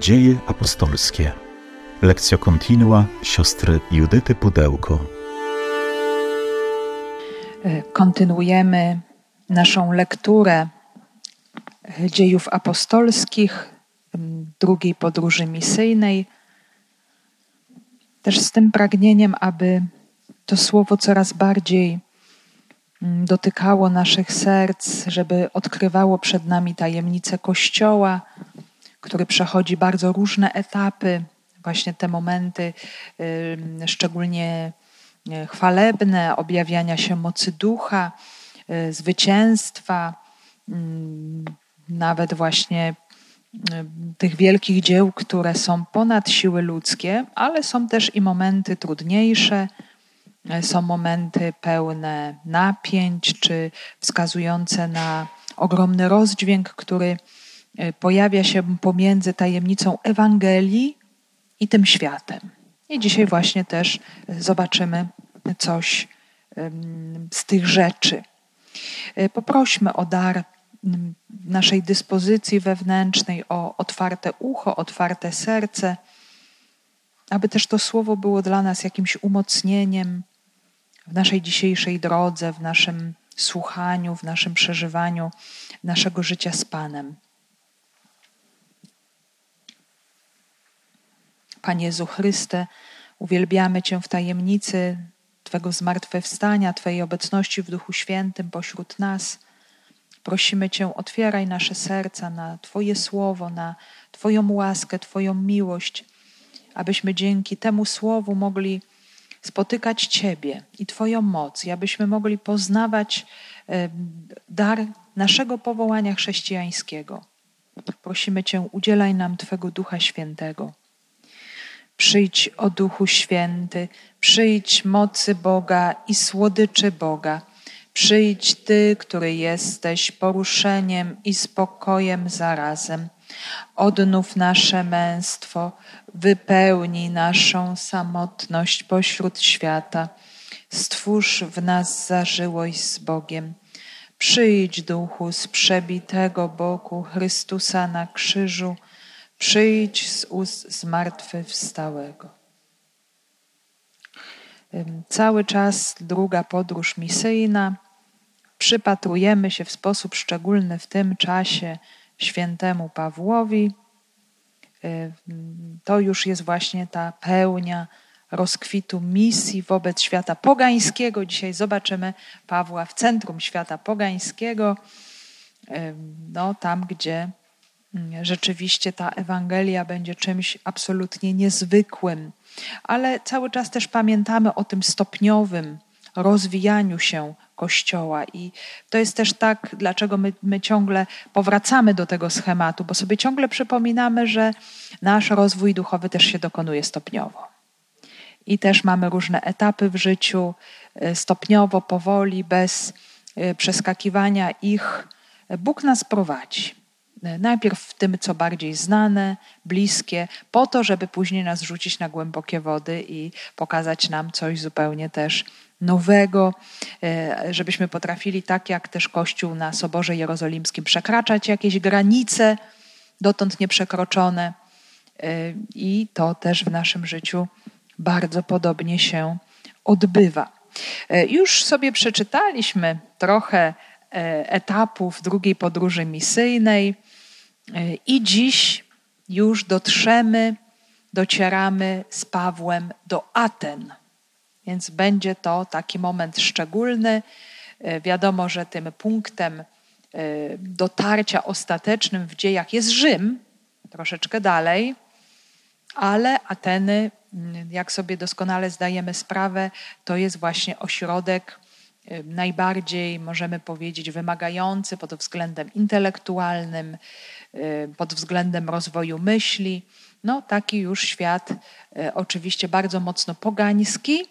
Dzieje apostolskie. Lekcja kontinua siostry Judyty Pudełko. E, kontynuujemy naszą lekturę dziejów apostolskich, drugiej podróży misyjnej. Też z tym pragnieniem, aby to słowo coraz bardziej dotykało naszych serc, żeby odkrywało przed nami tajemnice Kościoła, który przechodzi bardzo różne etapy, właśnie te momenty szczególnie e, chwalebne, objawiania się mocy ducha, e, zwycięstwa, nawet właśnie tych wielkich dzieł, które są ponad siły ludzkie, ale są też i momenty trudniejsze, są momenty pełne napięć, czy wskazujące na ogromny rozdźwięk, który pojawia się pomiędzy tajemnicą Ewangelii i tym światem. I dzisiaj właśnie też zobaczymy coś z tych rzeczy. E, poprośmy o dar naszej dyspozycji wewnętrznej, o otwarte ucho, otwarte serce, aby też to słowo było dla nas jakimś umocnieniem w naszej dzisiejszej drodze, w naszym słuchaniu, w naszym przeżywaniu naszego życia z Panem. Panie Jezu Chryste, uwielbiamy Cię w tajemnicy Twego zmartwychwstania, Twojej obecności w Duchu Świętym pośród nas. Prosimy Cię, otwieraj nasze serca na Twoje słowo, na Twoją łaskę, Twoją miłość, abyśmy dzięki temu słowu mogli spotykać Ciebie i Twoją moc, i abyśmy mogli poznawać dar naszego powołania chrześcijańskiego. Prosimy Cię, udzielaj nam Twego Ducha Świętego. Przyjdź, o Duchu Święty, przyjdź mocy Boga i słodyczy Boga. Przyjdź Ty, który jesteś poruszeniem i spokojem zarazem. Odnów nasze męstwo, wypełnij naszą samotność pośród świata. Stwórz w nas zażyłość z Bogiem. Przyjdź, Duchu, z przebitego boku Chrystusa na krzyżu Przyjdź z ust zmartwychwstałego. Cały czas druga podróż misyjna. Przypatrujemy się w sposób szczególny w tym czasie świętemu Pawłowi. To już jest właśnie ta pełnia rozkwitu misji wobec świata pogańskiego. Dzisiaj zobaczymy Pawła w centrum świata pogańskiego, no, tam gdzie rzeczywiście ta Ewangelia będzie czymś absolutnie niezwykłym, ale cały czas też pamiętamy o tym stopniowym rozwijaniu się Kościoła. I to jest też tak, dlaczego my, my ciągle powracamy do tego schematu, bo sobie ciągle przypominamy, że nasz rozwój duchowy też się dokonuje stopniowo. I też mamy różne etapy w życiu, e, stopniowo, powoli, bez e, przeskakiwania ich. Bóg nas prowadzi. Najpierw w tym, co bardziej znane, bliskie, po to, żeby później nas rzucić na głębokie wody i pokazać nam coś zupełnie też nowego, e, żebyśmy potrafili, tak jak też Kościół na Soborze Jerozolimskim, przekraczać jakieś granice dotąd nieprzekroczone. E, I to też w naszym życiu bardzo podobnie się odbywa. E, już sobie przeczytaliśmy trochę etapów drugiej podróży misyjnej. I dziś już dotrzemy, docieramy z Pawłem do Aten. Więc będzie to taki moment szczególny. E, wiadomo, że tym punktem e, dotarcia ostatecznym w dziejach jest Rzym, troszeczkę dalej, ale Ateny, mm, jak sobie doskonale zdajemy sprawę, to jest właśnie ośrodek e, najbardziej, możemy powiedzieć, wymagający pod względem intelektualnym, pod względem rozwoju myśli. No, taki już świat y, oczywiście bardzo mocno pogański,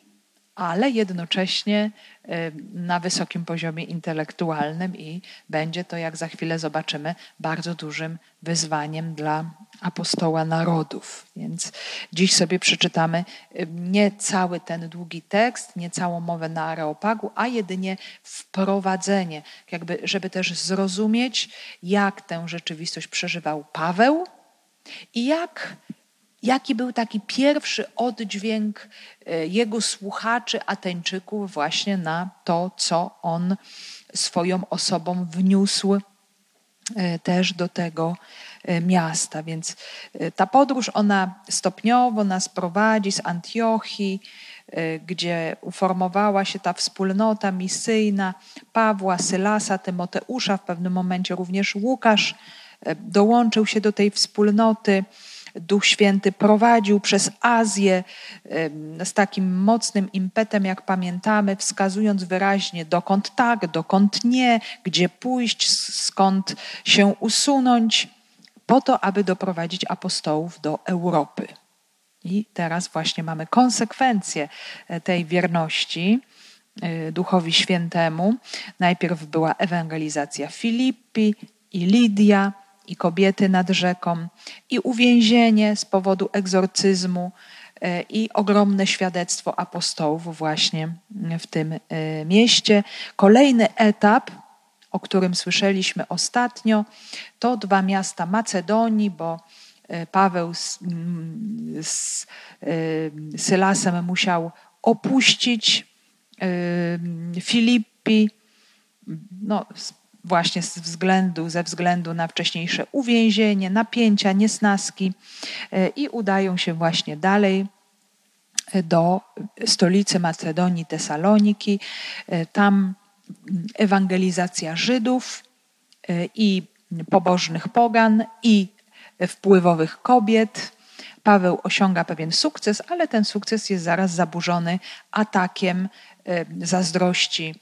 ale jednocześnie y, na wysokim poziomie intelektualnym i będzie to, jak za chwilę zobaczymy, bardzo dużym wyzwaniem dla apostoła narodów. Więc dziś sobie przeczytamy nie cały ten długi tekst, nie całą mowę na Areopagu, a jedynie wprowadzenie, jakby, żeby też zrozumieć, jak tę rzeczywistość przeżywał Paweł, I jak, jaki był taki pierwszy oddźwięk e, jego słuchaczy, Ateńczyków, właśnie na to, co on swoją osobą wniósł e, też do tego e, miasta. Więc ta podróż, ona stopniowo nas prowadzi z Antiochii, gdzie uformowała się ta wspólnota misyjna Pawła, Sylasa, Tymoteusza, w pewnym momencie również Łukasz dołączył się do tej wspólnoty. Duch Święty prowadził przez Azję z takim mocnym impetem, jak pamiętamy, wskazując wyraźnie, dokąd tak, dokąd nie, gdzie pójść, skąd się usunąć, po to, aby doprowadzić apostołów do Europy. I teraz właśnie mamy konsekwencje e, tej wierności e, Duchowi Świętemu. Najpierw była ewangelizacja Filipi i Lidia, i kobiety nad rzeką, i uwięzienie z powodu egzorcyzmu, e, i ogromne świadectwo apostołów właśnie w tym e, mieście. Kolejny etap, o którym słyszeliśmy ostatnio, to dwa miasta Macedonii, bo e, Paweł z, z Sylasem musiał opuścić Filipi, no, właśnie z względu, ze względu na wcześniejsze uwięzienie, napięcia, niesnaski e, i udają się właśnie dalej e, do stolicy Macedonii, Tesaloniki. E, tam ewangelizacja Żydów i pobożnych pogan i wpływowych kobiet. Paweł osiąga pewien sukces, ale ten sukces jest zaraz zaburzony atakiem zazdrości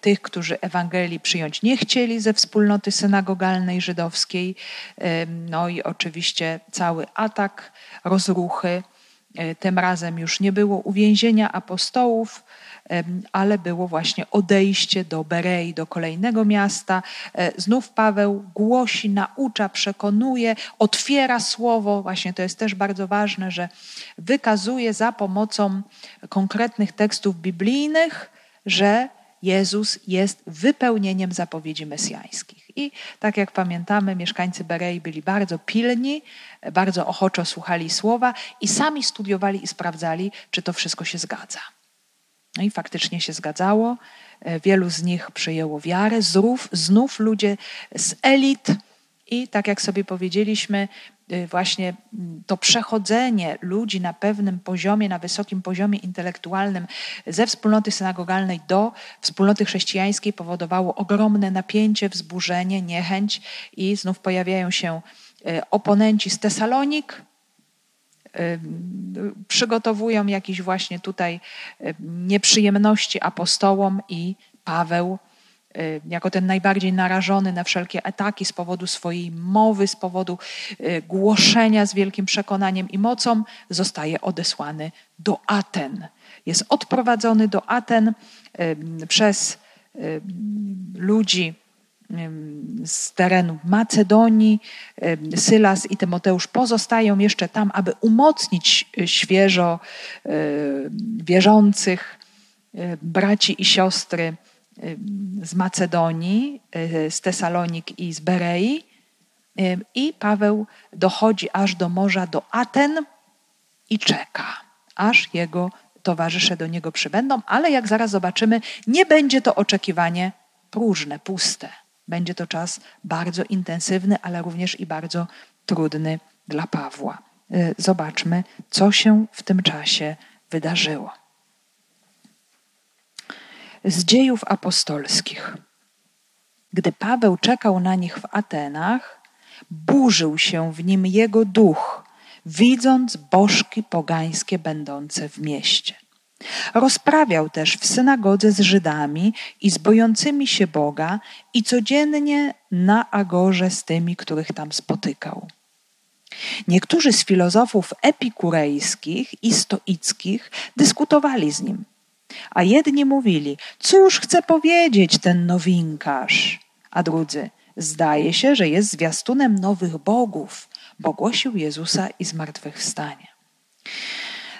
tych, którzy Ewangelii przyjąć nie chcieli ze wspólnoty synagogalnej żydowskiej. E, no i oczywiście cały atak, rozruchy. E, tym razem już nie było uwięzienia apostołów, ale było właśnie odejście do Berei, do kolejnego miasta. Znów Paweł głosi, naucza, przekonuje, otwiera słowo. Właśnie to jest też bardzo ważne, że wykazuje za pomocą konkretnych tekstów biblijnych, że Jezus jest wypełnieniem zapowiedzi mesjańskich. I tak jak pamiętamy, mieszkańcy Berei byli bardzo pilni, bardzo ochoczo słuchali słowa i sami studiowali i sprawdzali, czy to wszystko się zgadza. No i faktycznie się zgadzało. Wielu z nich przyjęło wiarę. Znów, znów ludzie z elit, i tak jak sobie powiedzieliśmy, właśnie mm, to przechodzenie ludzi na pewnym poziomie, na wysokim poziomie intelektualnym ze wspólnoty synagogalnej do wspólnoty chrześcijańskiej powodowało ogromne napięcie, wzburzenie, niechęć i znów pojawiają się y, oponenci z Tesalonik, y, przygotowują jakieś właśnie tutaj nieprzyjemności apostołom i Paweł Y, jako ten najbardziej narażony na wszelkie ataki z powodu swojej mowy, z powodu y, głoszenia z wielkim przekonaniem i mocą, zostaje odesłany do Aten. Jest odprowadzony do Aten y, przez ludzi z terenu Macedonii. Sylas i Tymoteusz pozostają jeszcze tam, aby umocnić świeżo wierzących braci i siostry z Macedonii, y, z Tesalonik i z Berei. Y, I Paweł dochodzi aż do morza, do Aten i czeka, aż jego towarzysze do niego przybędą, ale jak zaraz zobaczymy, nie będzie to oczekiwanie próżne, puste. Będzie to czas bardzo intensywny, ale również i bardzo trudny dla Pawła. Y, zobaczmy, co się w tym czasie wydarzyło z dziejów apostolskich. Gdy Paweł czekał na nich w Atenach, burzył się w nim jego duch, widząc bożki pogańskie będące w mieście. Rozprawiał też w synagodze z Żydami i z bojącymi się Boga i codziennie na agorze z tymi, których tam spotykał. Niektórzy z filozofów epikurejskich i stoickich dyskutowali z nim – a jedni mówili, cóż chce powiedzieć ten nowinkarz? A drudzy, zdaje się, że jest zwiastunem nowych bogów, bo głosił Jezusa i zmartwychwstanie.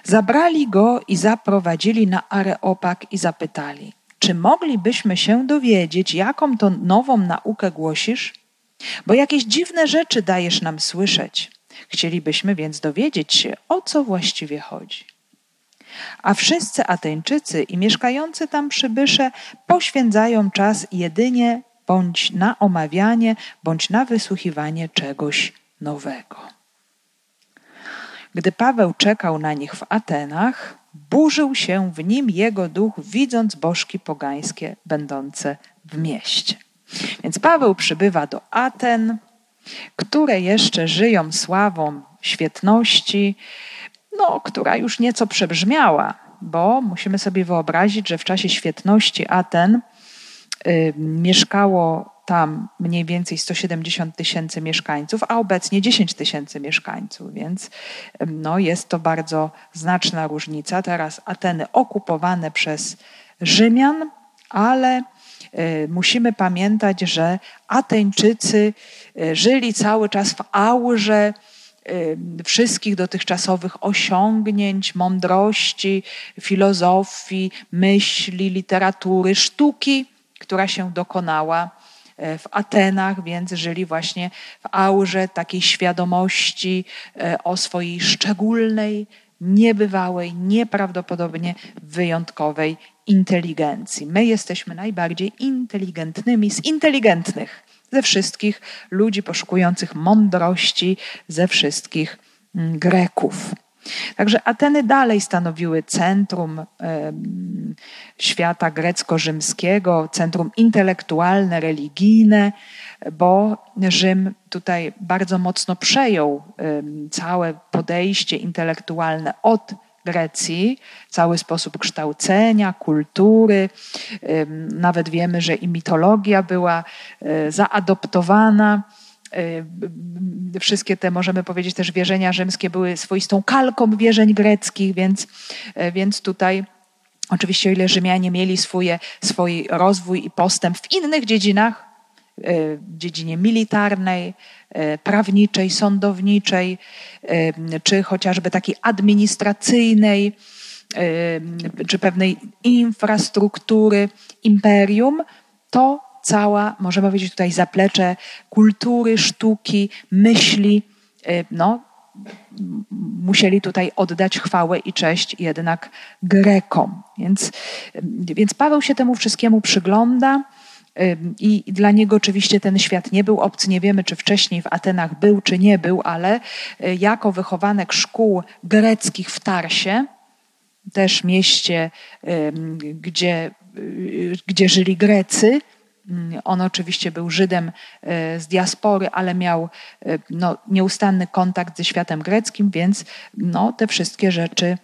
Zabrali go i zaprowadzili na Areopag i zapytali, czy moglibyśmy się dowiedzieć, jaką to nową naukę głosisz? Bo jakieś dziwne rzeczy dajesz nam słyszeć. Chcielibyśmy więc dowiedzieć się, o co właściwie chodzi. A wszyscy Ateńczycy i mieszkający tam przybysze poświęcają czas jedynie bądź na omawianie, bądź na wysłuchiwanie czegoś nowego. Gdy Paweł czekał na nich w Atenach, burzył się w nim jego duch, widząc bożki pogańskie będące w mieście. Więc Paweł przybywa do Aten, które jeszcze żyją sławą świetności, no, która już nieco przebrzmiała, bo musimy sobie wyobrazić, że w czasie świetności Aten y, mieszkało tam mniej więcej 170 tysięcy mieszkańców, a obecnie 10 tysięcy mieszkańców, więc no, jest to bardzo znaczna różnica. Teraz Ateny okupowane przez Rzymian, ale y, musimy pamiętać, że Ateńczycy y, żyli cały czas w aurze wszystkich dotychczasowych osiągnięć, mądrości, filozofii, myśli, literatury, sztuki, która się dokonała E, w Atenach, więc żyli właśnie w aurze takiej świadomości e, o swojej szczególnej, niebywałej, nieprawdopodobnie wyjątkowej inteligencji. My jesteśmy najbardziej inteligentnymi z inteligentnych ze wszystkich ludzi poszukujących mądrości, ze wszystkich mm, Greków. Także Ateny dalej stanowiły centrum świata grecko-rzymskiego, centrum intelektualne, religijne, bo Rzym tutaj bardzo mocno przejął całe podejście intelektualne od Grecji, cały sposób kształcenia, kultury. Nawet wiemy, że i mitologia była e, zaadoptowana Y, wszystkie te, możemy powiedzieć, też wierzenia rzymskie były swoistą kalką wierzeń greckich, więc, e, więc tutaj oczywiście o ile Rzymianie mieli swoje, swój rozwój i postęp w innych dziedzinach, e, dziedzinie militarnej, e, prawniczej, sądowniczej, czy chociażby takiej administracyjnej, czy pewnej infrastruktury imperium, to cała, możemy powiedzieć tutaj zaplecze kultury, sztuki, myśli, no, musieli tutaj oddać chwałę i cześć jednak Grekom. Więc, więc Paweł się temu wszystkiemu przygląda. Y, I dla niego oczywiście ten świat nie był obcy. Nie wiemy, czy wcześniej w Atenach był, czy nie był, ale y, jako wychowanek szkół greckich w Tarsie, też mieście, gdzie, gdzie żyli Grecy, on oczywiście był Żydem e, z diaspory, ale miał no, nieustanny kontakt ze światem greckim, więc no, te wszystkie rzeczy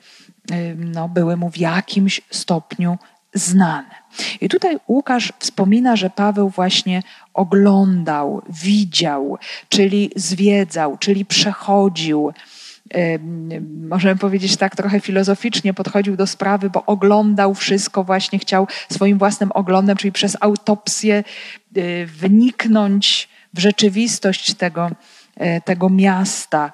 no, były mu w jakimś stopniu znane. I tutaj Łukasz wspomina, że Paweł właśnie oglądał, widział, czyli zwiedzał, czyli przechodził możemy powiedzieć tak trochę filozoficznie podchodził do sprawy, bo oglądał wszystko, właśnie chciał swoim własnym oglądem, czyli przez autopsję y, wniknąć w rzeczywistość tego, tego miasta.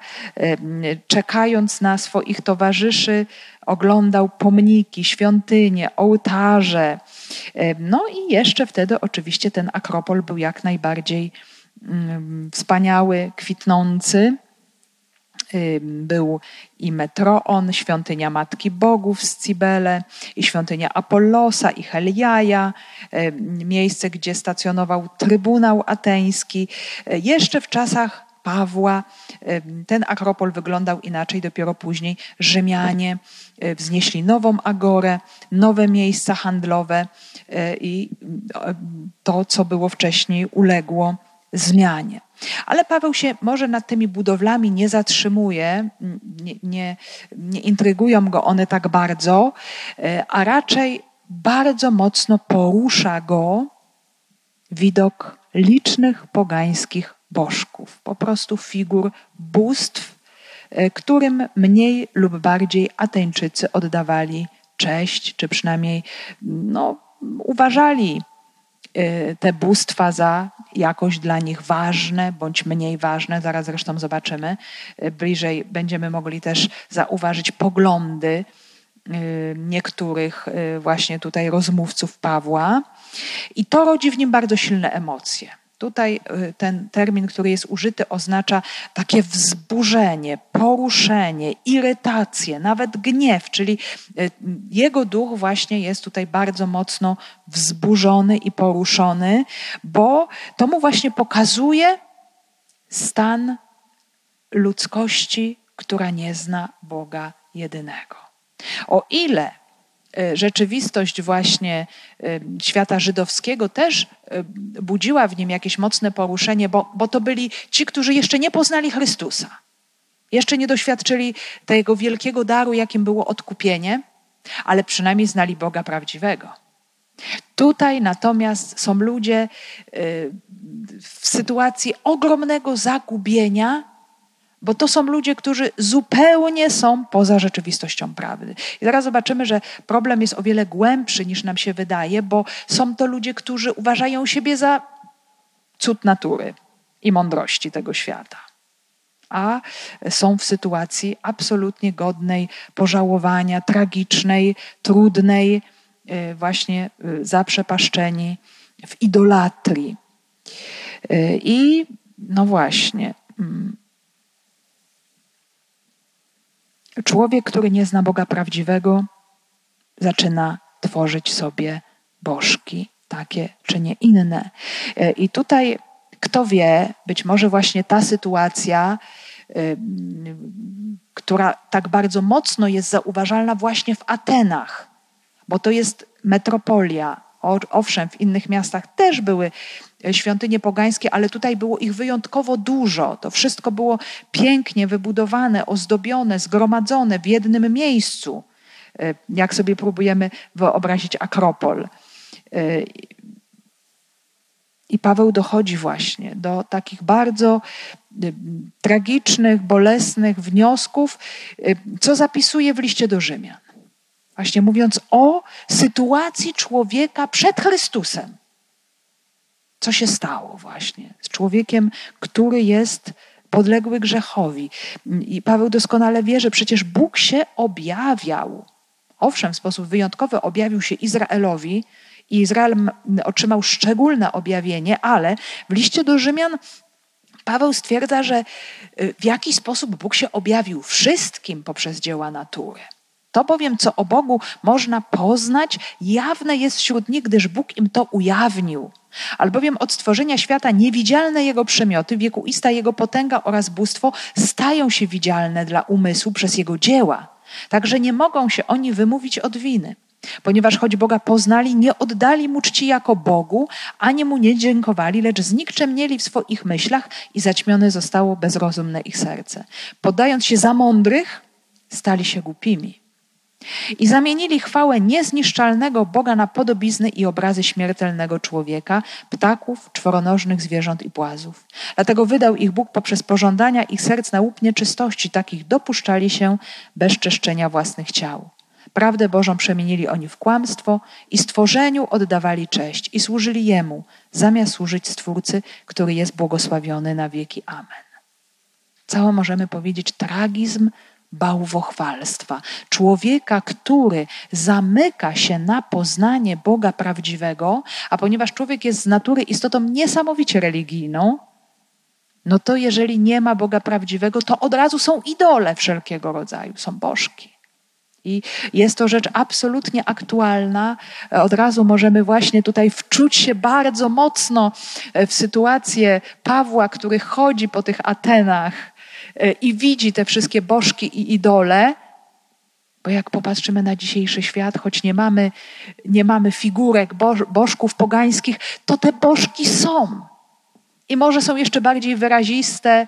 Czekając na swoich towarzyszy, oglądał pomniki, świątynie, ołtarze. No i jeszcze wtedy oczywiście ten Akropol był jak najbardziej wspaniały, kwitnący był i Metroon, świątynia Matki Bogów z Cibele, i świątynia Apollosa i Heliaja, miejsce, gdzie stacjonował Trybunał Ateński. E, jeszcze w czasach Pawła ten Akropol wyglądał inaczej, dopiero później Rzymianie e, wznieśli nową agorę, nowe miejsca handlowe e, i to, co było wcześniej, uległo zmianie. Ale Paweł się może nad tymi budowlami nie zatrzymuje, nie, nie, nie intrygują go one tak bardzo, e, a raczej bardzo mocno porusza go widok licznych pogańskich bożków, po prostu figur bóstw, e, którym mniej lub bardziej Ateńczycy oddawali cześć, czy przynajmniej no, uważali Y, te bóstwa za jakoś dla nich ważne bądź mniej ważne. Zaraz zresztą zobaczymy. Y, bliżej będziemy mogli też zauważyć poglądy niektórych właśnie tutaj rozmówców Pawła. I to rodzi w nim bardzo silne emocje. Tutaj y, ten termin, który jest użyty, oznacza takie wzburzenie, poruszenie, irytację, nawet gniew, czyli y, jego duch właśnie jest tutaj bardzo mocno wzburzony i poruszony, bo to mu właśnie pokazuje stan ludzkości, która nie zna Boga jedynego. O ile rzeczywistość właśnie e, świata żydowskiego też e, budziła w nim jakieś mocne poruszenie, bo, bo to byli ci, którzy jeszcze nie poznali Chrystusa. Jeszcze nie doświadczyli tego wielkiego daru, jakim było odkupienie, ale przynajmniej znali Boga prawdziwego. Tutaj natomiast są ludzie w sytuacji ogromnego zagubienia, bo to są ludzie, którzy zupełnie są poza rzeczywistością prawdy. I zaraz zobaczymy, że problem jest o wiele głębszy niż nam się wydaje, bo są to ludzie, którzy uważają siebie za cud natury i mądrości tego świata. A są w sytuacji absolutnie godnej pożałowania, tragicznej, trudnej, y, właśnie y, zaprzepaszczeni w idolatrii. Y, I no właśnie, mm, Człowiek, który nie zna Boga prawdziwego, zaczyna tworzyć sobie bożki, takie czy nie inne. E, I tutaj, kto wie, być może właśnie ta sytuacja, e, która tak bardzo mocno jest zauważalna właśnie w Atenach, bo to jest metropolia. Owszem, w innych miastach też były świątynie pogańskie, ale tutaj było ich wyjątkowo dużo. To wszystko było pięknie wybudowane, ozdobione, zgromadzone w jednym miejscu. E, jak sobie próbujemy wyobrazić Akropol. E, I Paweł dochodzi właśnie do takich bardzo e, tragicznych, bolesnych wniosków, co zapisuje w liście do Rzymian. Właśnie mówiąc o sytuacji człowieka przed Chrystusem co się stało właśnie z człowiekiem, który jest podległy grzechowi. I Paweł doskonale wie, że przecież Bóg się objawiał. Owszem, w sposób wyjątkowy objawił się Izraelowi i Izrael otrzymał szczególne objawienie, ale w liście do Rzymian Paweł stwierdza, że y, w jaki sposób Bóg się objawił wszystkim poprzez dzieła natury. To bowiem, co o Bogu można poznać, jawne jest wśród nich, gdyż Bóg im to ujawnił. Albowiem od stworzenia świata niewidzialne jego przymioty, wiekuista jego potęga oraz bóstwo stają się widzialne dla umysłu przez jego dzieła. Także nie mogą się oni wymówić od winy. Ponieważ choć Boga poznali, nie oddali mu czci jako Bogu, ani mu nie dziękowali, lecz znikczemnieli w swoich myślach i zaćmione zostało bezrozumne ich serce. Podając się za mądrych, stali się głupimi i zamienili chwałę niezniszczalnego Boga na podobizny i obrazy śmiertelnego człowieka, ptaków, czworonożnych zwierząt i płazów. Dlatego wydał ich Bóg poprzez pożądania ich serc na łup nieczystości, takich dopuszczali się bez czyszczenia własnych ciał. Prawdę Bożą przemienili oni w kłamstwo i stworzeniu oddawali cześć i służyli Jemu, zamiast służyć Stwórcy, który jest błogosławiony na wieki. Amen. Cało możemy powiedzieć tragizm bałwochwalstwa, człowieka, który zamyka się na poznanie Boga prawdziwego, a ponieważ człowiek jest z natury istotą niesamowicie religijną, no to jeżeli nie ma Boga prawdziwego, to od razu są idole wszelkiego rodzaju, są bożki. I jest to rzecz absolutnie aktualna. Od razu możemy właśnie tutaj wczuć się bardzo mocno w sytuację Pawła, który chodzi po tych Atenach i widzi te wszystkie bożki i idole, bo jak popatrzymy na dzisiejszy świat, choć nie mamy, nie mamy figurek boż, bożków pogańskich, to te bożki są. I może są jeszcze bardziej wyraziste,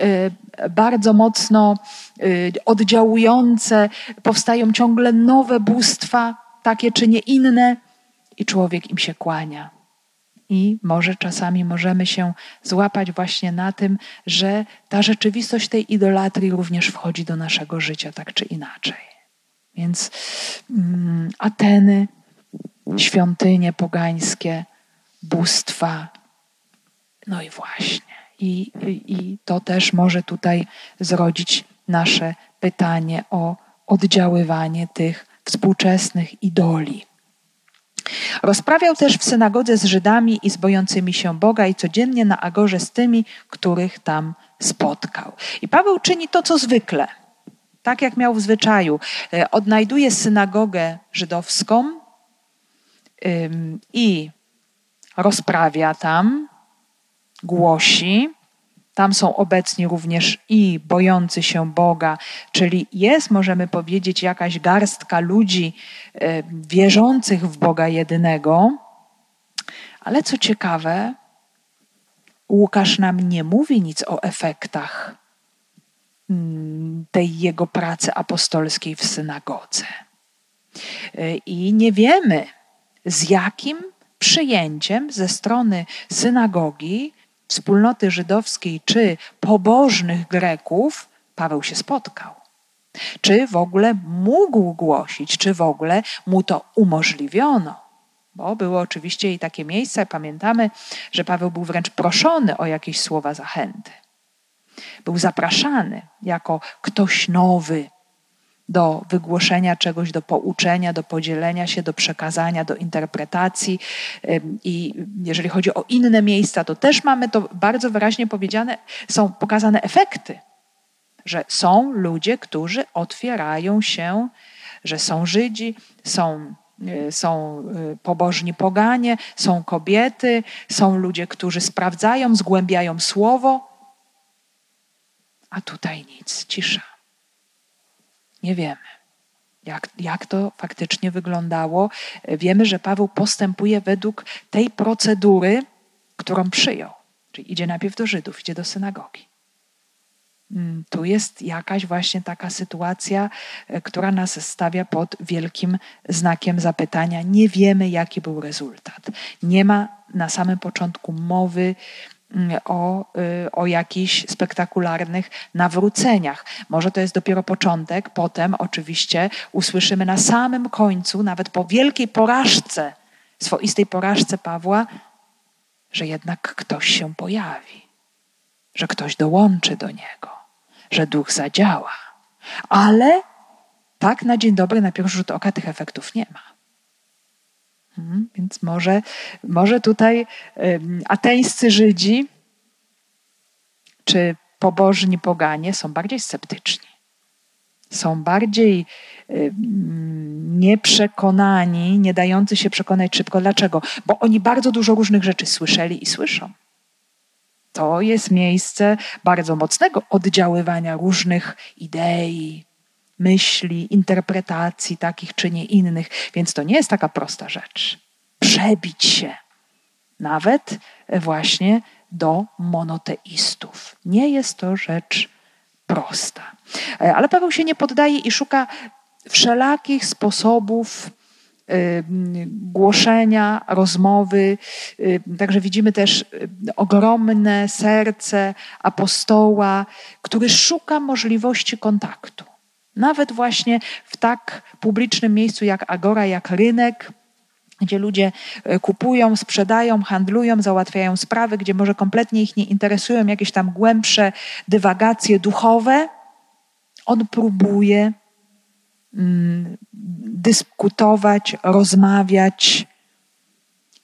e, bardzo mocno e, oddziałujące, powstają ciągle nowe bóstwa, takie czy nie inne, i człowiek im się kłania. I może czasami możemy się złapać właśnie na tym, że ta rzeczywistość tej idolatrii również wchodzi do naszego życia, tak czy inaczej. Więc mm, Ateny, świątynie pogańskie, bóstwa, no i właśnie. I, i, I to też może tutaj zrodzić nasze pytanie o oddziaływanie tych współczesnych idoli. Rozprawiał też w synagodze z Żydami i z bojącymi się Boga i codziennie na agorze z tymi, których tam spotkał. I Paweł czyni to, co zwykle, tak jak miał w zwyczaju. E, odnajduje synagogę żydowską i rozprawia tam, głosi. Tam są obecni również i bojący się Boga, czyli jest, możemy powiedzieć, jakaś garstka ludzi e, wierzących w Boga jedynego. Ale co ciekawe, Łukasz nam nie mówi nic o efektach mm, tej jego pracy apostolskiej w synagodze. E, I nie wiemy, z jakim przyjęciem ze strony synagogi, wspólnoty żydowskiej czy pobożnych Greków Paweł się spotkał. Czy w ogóle mógł głosić, czy w ogóle mu to umożliwiono. Bo były oczywiście i takie miejsca, pamiętamy, że Paweł był wręcz proszony o jakieś słowa zachęty. Był zapraszany jako ktoś nowy, do wygłoszenia czegoś, do pouczenia, do podzielenia się, do przekazania, do interpretacji. I jeżeli chodzi o inne miejsca, to też mamy to bardzo wyraźnie powiedziane, są pokazane efekty, że są ludzie, którzy otwierają się, że są Żydzi, są e, są e, pobożni poganie, są kobiety, są ludzie, którzy sprawdzają, zgłębiają słowo, a tutaj nic, cisza. Nie wiemy. Jak, jak to faktycznie wyglądało? Wiemy, że Paweł postępuje według tej procedury, którą przyjął. Czyli idzie najpierw do Żydów, idzie do synagogi. Mm, tu jest jakaś właśnie taka sytuacja, e, która nas stawia pod wielkim znakiem zapytania. Nie wiemy, jaki był rezultat. Nie ma na samym początku mowy o, y, o jakichś spektakularnych nawróceniach. Może to jest dopiero początek, potem oczywiście usłyszymy na samym końcu, nawet po wielkiej porażce, swoistej porażce Pawła, że jednak ktoś się pojawi, że ktoś dołączy do niego, że duch zadziała. Ale tak na dzień dobry, na pierwszy rzut oka tych efektów nie ma. Mhm, więc może, może tutaj ateńscy Żydzi czy pobożni poganie są bardziej sceptyczni. Są bardziej nieprzekonani, nie dający się przekonać szybko. Dlaczego? Bo oni bardzo dużo różnych rzeczy słyszeli i słyszą. To jest miejsce bardzo mocnego oddziaływania różnych idei, myśli, interpretacji takich czy nie innych, więc to nie jest taka prosta rzecz. Przebić się nawet właśnie do monoteistów. Nie jest to rzecz prosta. E, ale Paweł się nie poddaje i szuka wszelakich sposobów głoszenia, rozmowy. Także widzimy też ogromne serce apostoła, który szuka możliwości kontaktu. Nawet właśnie w tak publicznym miejscu jak Agora, jak rynek, gdzie ludzie e, kupują, sprzedają, handlują, załatwiają sprawy, gdzie może kompletnie ich nie interesują jakieś tam głębsze dywagacje duchowe, on próbuje mm, dyskutować, rozmawiać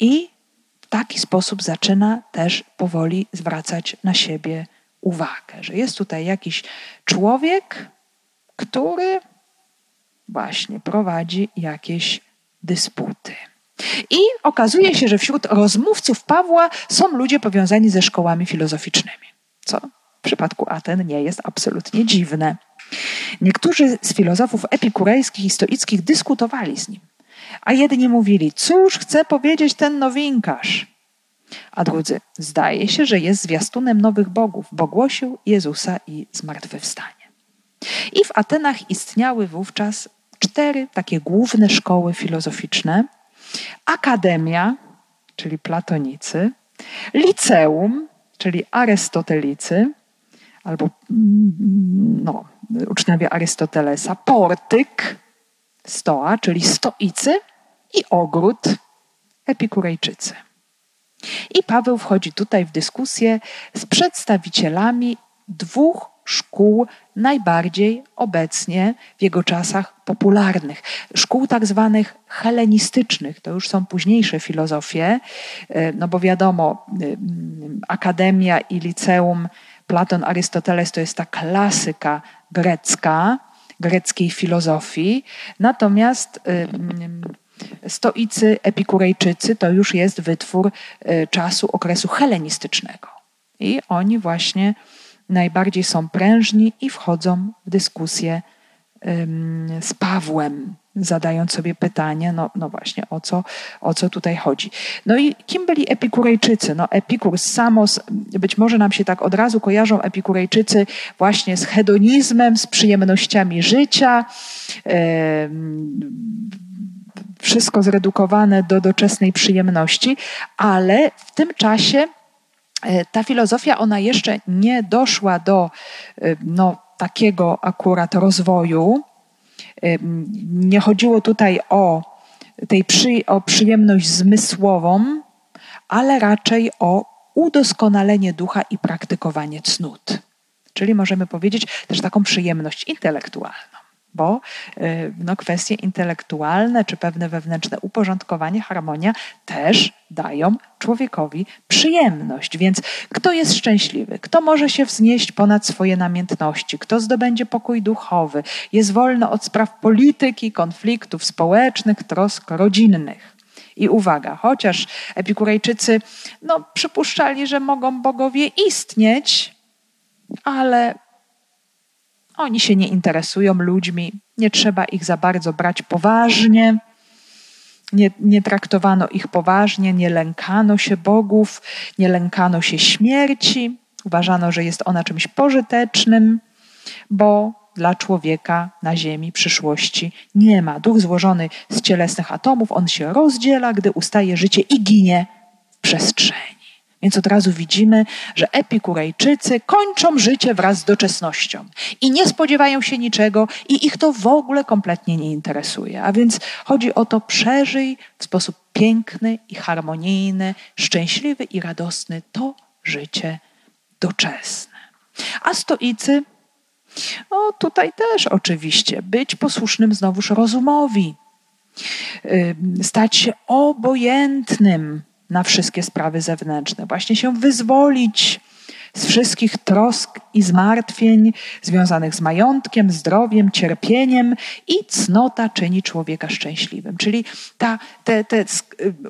i w taki sposób zaczyna też powoli zwracać na siebie uwagę, że jest tutaj jakiś człowiek, który właśnie prowadzi jakieś dysputy. I okazuje się, że wśród rozmówców Pawła są ludzie powiązani ze szkołami filozoficznymi, co w przypadku Aten nie jest absolutnie dziwne. Niektórzy z filozofów epikurejskich i stoickich dyskutowali z nim, a jedni mówili: Cóż chce powiedzieć ten nowinkarz? A drudzy: Zdaje się, że jest zwiastunem nowych bogów, bo głosił Jezusa i zmartwychwstanie. I w Atenach istniały wówczas cztery takie główne szkoły filozoficzne, akademia, czyli platonicy, liceum, czyli arystotelicy, albo no, uczniowie Arystotelesa, portyk, stoa, czyli stoicy i ogród, epikurejczycy. I Paweł wchodzi tutaj w dyskusję z przedstawicielami dwóch szkół najbardziej obecnie w jego czasach popularnych. Szkół tak zwanych helenistycznych, to już są późniejsze filozofie, e, no bo wiadomo, e, akademia i liceum Platon, Arystoteles to jest ta klasyka grecka, greckiej filozofii, natomiast e, stoicy, epikurejczycy to już jest wytwór czasu okresu helenistycznego. I oni właśnie najbardziej są prężni i wchodzą w dyskusję z Pawłem, zadając sobie pytanie, no, no właśnie, o co, o co tutaj chodzi. No i kim byli epikurejczycy? No epikur, samos, być może nam się tak od razu kojarzą epikurejczycy właśnie z hedonizmem, z przyjemnościami życia, wszystko zredukowane do doczesnej przyjemności, ale w tym czasie ta filozofia, ona jeszcze nie doszła do e, no, takiego akurat rozwoju. E, nie chodziło tutaj o, tej przy, o przyjemność zmysłową, ale raczej o udoskonalenie ducha i praktykowanie cnót. Czyli możemy powiedzieć też taką przyjemność intelektualną bo y, no, kwestie intelektualne czy pewne wewnętrzne uporządkowanie, harmonia też dają człowiekowi przyjemność. Więc kto jest szczęśliwy? Kto może się wznieść ponad swoje namiętności? Kto zdobędzie pokój duchowy? Jest wolny od spraw polityki, konfliktów społecznych, trosk rodzinnych. I uwaga, chociaż epikurejczycy no, przypuszczali, że mogą bogowie istnieć, ale oni się nie interesują ludźmi, nie trzeba ich za bardzo brać poważnie. Nie, nie, traktowano ich poważnie, nie lękano się bogów, nie lękano się śmierci. Uważano, że jest ona czymś pożytecznym, bo dla człowieka na Ziemi przyszłości nie ma. Duch złożony z cielesnych atomów, on się rozdziela, gdy ustaje życie i ginie w przestrzeni. Więc od razu widzimy, że epikurejczycy kończą życie wraz z doczesnością i nie spodziewają się niczego i ich to w ogóle kompletnie nie interesuje. A więc chodzi o to, przeżyj w sposób piękny i harmonijny, szczęśliwy i radosny to życie doczesne. A stoicy, no tutaj też oczywiście, być posłusznym znowuż rozumowi, stać się obojętnym na wszystkie sprawy zewnętrzne, właśnie się wyzwolić z wszystkich trosk i zmartwień związanych z majątkiem, zdrowiem, cierpieniem i cnota czyni człowieka szczęśliwym. Czyli ta, te, te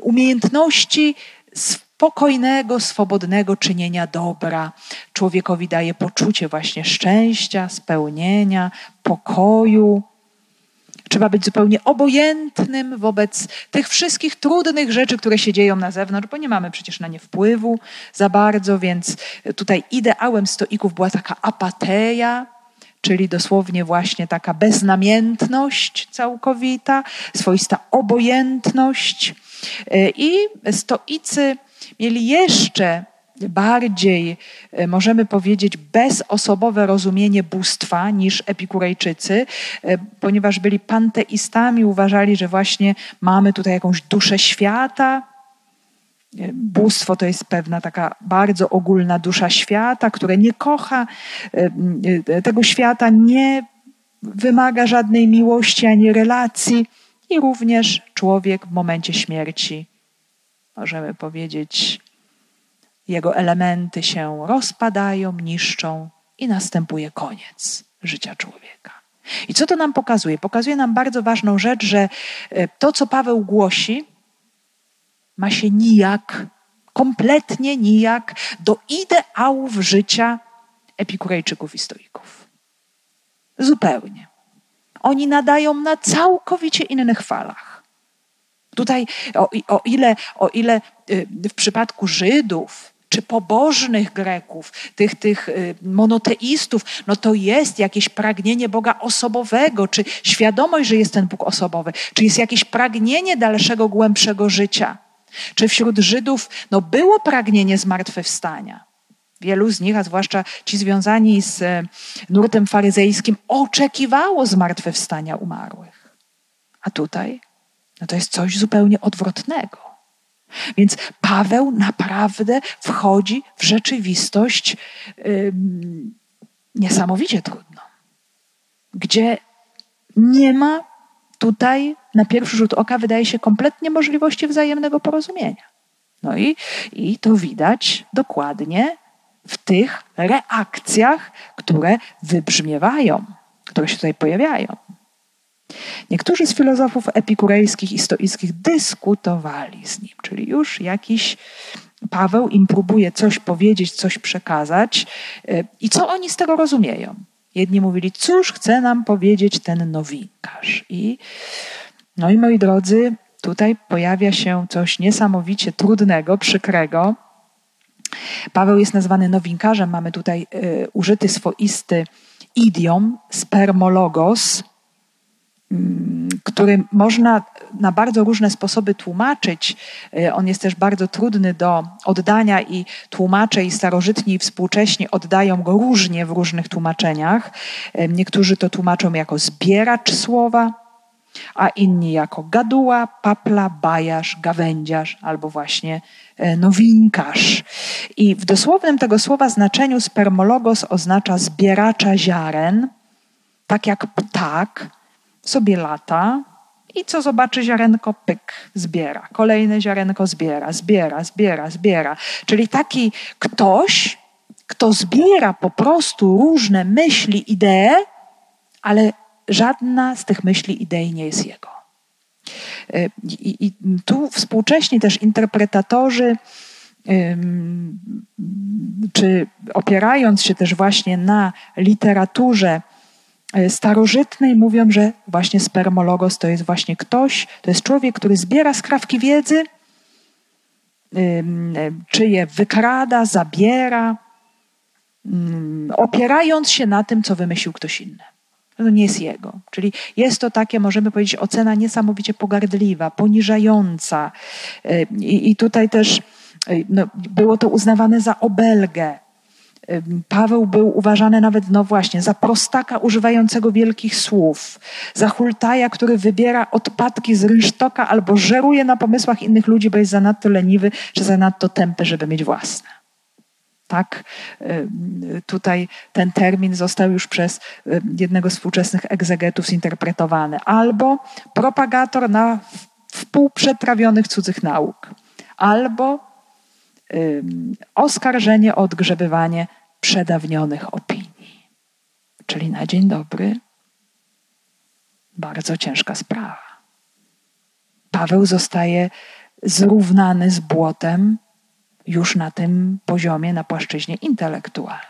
umiejętności spokojnego, swobodnego czynienia dobra człowiekowi daje poczucie właśnie szczęścia, spełnienia, pokoju. Trzeba być zupełnie obojętnym wobec tych wszystkich trudnych rzeczy, które się dzieją na zewnątrz, bo nie mamy przecież na nie wpływu za bardzo, więc tutaj ideałem stoików była taka apateja, czyli dosłownie właśnie taka beznamiętność całkowita, swoista obojętność. I stoicy mieli jeszcze bardziej, e, możemy powiedzieć, bezosobowe rozumienie bóstwa niż epikurejczycy, e, ponieważ byli panteistami, uważali, że właśnie mamy tutaj jakąś duszę świata. E, bóstwo to jest pewna taka bardzo ogólna dusza świata, które nie kocha tego świata, nie wymaga żadnej miłości ani relacji, i również człowiek w momencie śmierci, możemy powiedzieć, jego elementy się rozpadają, niszczą i następuje koniec życia człowieka. I co to nam pokazuje? Pokazuje nam bardzo ważną rzecz, że e, to, co Paweł głosi, ma się nijak, kompletnie nijak do ideałów życia epikurejczyków i stoików. Zupełnie. Oni nadają na całkowicie innych falach. Tutaj, o, o, ile, o ile y, w przypadku Żydów czy pobożnych Greków, tych, tych y, monoteistów, no to jest jakieś pragnienie Boga osobowego, czy świadomość, że jest ten Bóg osobowy, czy jest jakieś pragnienie dalszego, głębszego życia. Czy wśród Żydów no, było pragnienie zmartwychwstania? Wielu z nich, a zwłaszcza ci związani z e, nurtem faryzejskim, oczekiwało zmartwychwstania umarłych. A tutaj no to jest coś zupełnie odwrotnego. Więc Paweł naprawdę wchodzi w rzeczywistość niesamowicie trudno, gdzie nie ma tutaj na pierwszy rzut oka wydaje się kompletnie możliwości wzajemnego porozumienia. No i, i to widać dokładnie w tych reakcjach, które wybrzmiewają, które się tutaj pojawiają. Niektórzy z filozofów epikurejskich i stoickich dyskutowali z nim, czyli już jakiś Paweł im próbuje coś powiedzieć, coś przekazać. I co oni z tego rozumieją? Jedni mówili, cóż chce nam powiedzieć ten nowinkarz. I, no i moi drodzy, tutaj pojawia się coś niesamowicie trudnego, przykrego. Paweł jest nazwany nowinkarzem. Mamy tutaj y, użyty swoisty idiom, spermologos, który można na bardzo różne sposoby tłumaczyć. E, on jest też bardzo trudny do oddania i tłumacze i starożytni i współcześni oddają go różnie w różnych tłumaczeniach. E, niektórzy to tłumaczą jako zbieracz słowa, a inni jako gaduła, papla, bajarz, gawędziarz albo właśnie e, nowinkarz. I w dosłownym tego słowa znaczeniu spermologos oznacza zbieracza ziaren, tak jak ptak, sobie lata i co zobaczy ziarenko, pyk, zbiera. Kolejne ziarenko zbiera, zbiera, zbiera, zbiera. Czyli taki ktoś, kto zbiera po prostu różne myśli, idee, ale żadna z tych myśli, idei nie jest jego. Y, I, i tu współcześni też interpretatorzy, czy opierając się też właśnie na literaturze starożytnej mówią, że właśnie spermologos to jest właśnie ktoś, to jest człowiek, który zbiera skrawki wiedzy, czy je wykrada, zabiera, opierając się na tym, co wymyślił ktoś inny. To nie jest jego. Czyli jest to takie, możemy powiedzieć, ocena niesamowicie pogardliwa, poniżająca. E, I, i tutaj też e, no, było to uznawane za obelgę. Paweł był uważany nawet, no właśnie, za prostaka używającego wielkich słów, za hultaja, który wybiera odpadki z rynsztoka albo żeruje na pomysłach innych ludzi, bo jest zanadto leniwy czy zanadto tępy, żeby mieć własne. Tak, tutaj ten termin został już przez jednego z współczesnych egzegetów zinterpretowany. Albo propagator na wpół przetrawionych cudzych nauk, albo oskarżenie o odgrzebywanie przedawnionych opinii. Czyli na dzień dobry bardzo ciężka sprawa. Paweł zostaje zrównany z błotem już na tym poziomie, na płaszczyźnie intelektualnej.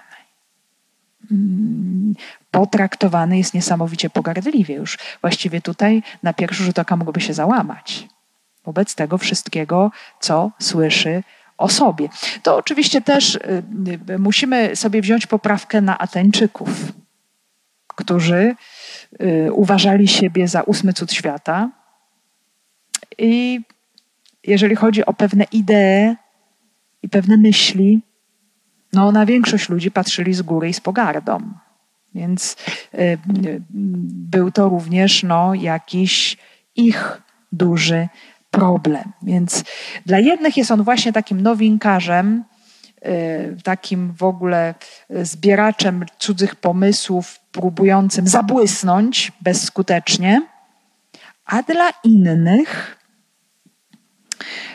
Mm, potraktowany jest niesamowicie pogardliwie. Już właściwie tutaj na pierwszy rzut oka mógłby się załamać wobec tego wszystkiego, co słyszy o sobie. To oczywiście też y, y, musimy sobie wziąć poprawkę na Ateńczyków, którzy y, uważali siebie za ósmy cud świata. I jeżeli chodzi o pewne idee i pewne myśli, no na większość ludzi patrzyli z góry i z pogardą. Więc był to również no, jakiś ich duży problem. Więc dla jednych jest on właśnie takim nowinkarzem, y, takim w ogóle zbieraczem cudzych pomysłów, próbującym zabłysnąć bezskutecznie, a dla innych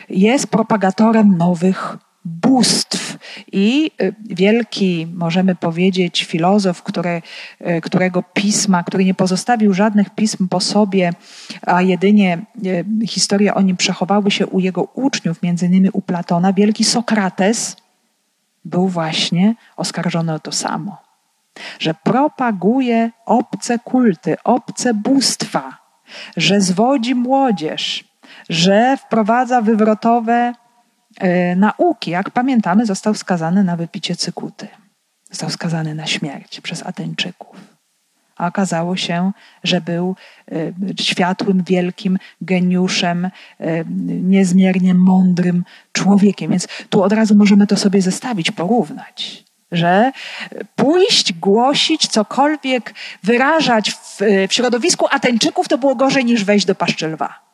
jest propagatorem nowych bóstw. I y, wielki, możemy powiedzieć, filozof, który, y, którego pisma, który nie pozostawił żadnych pism po sobie, a jedynie y, historie o nim przechowały się u jego uczniów, między innymi u Platona, wielki Sokrates był właśnie oskarżony o to samo. Że propaguje obce kulty, obce bóstwa, że zwodzi młodzież, że wprowadza wywrotowe nauki, jak pamiętamy, został skazany na wypicie cykuty. Został skazany na śmierć przez Ateńczyków. A okazało się, że był e, światłym, wielkim geniuszem, e, niezmiernie mądrym człowiekiem. Więc tu od razu możemy to sobie zestawić, porównać że pójść, głosić, cokolwiek wyrażać w, w, środowisku Ateńczyków to było gorzej niż wejść do paszczy lwa.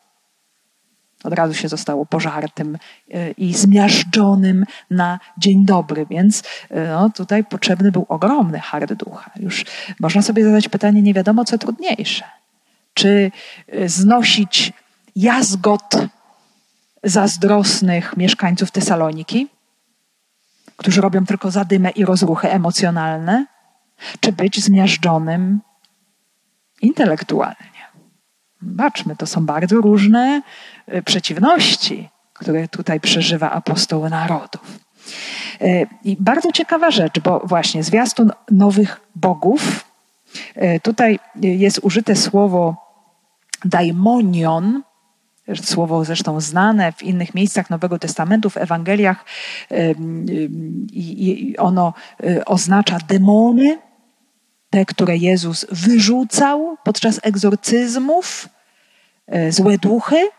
Od razu się zostało pożartym y, i zmiażdżonym na dzień dobry, więc y, no, tutaj potrzebny był ogromny hard ducha. Już można sobie zadać pytanie, nie wiadomo co trudniejsze. Czy y, znosić jazgot zazdrosnych mieszkańców Tesaloniki, którzy robią tylko zadymę i rozruchy emocjonalne, czy być zmiażdżonym intelektualnie. Baczmy, to są bardzo różne y, przeciwności, które tutaj przeżywa apostoł narodów. Y, I bardzo ciekawa rzecz, bo właśnie zwiastun nowych bogów, y, tutaj jest użyte słowo daimonion, słowo zresztą znane w innych miejscach Nowego Testamentu, w Ewangeliach i ono oznacza demony, te, które Jezus wyrzucał podczas egzorcyzmów, e, złe duchy.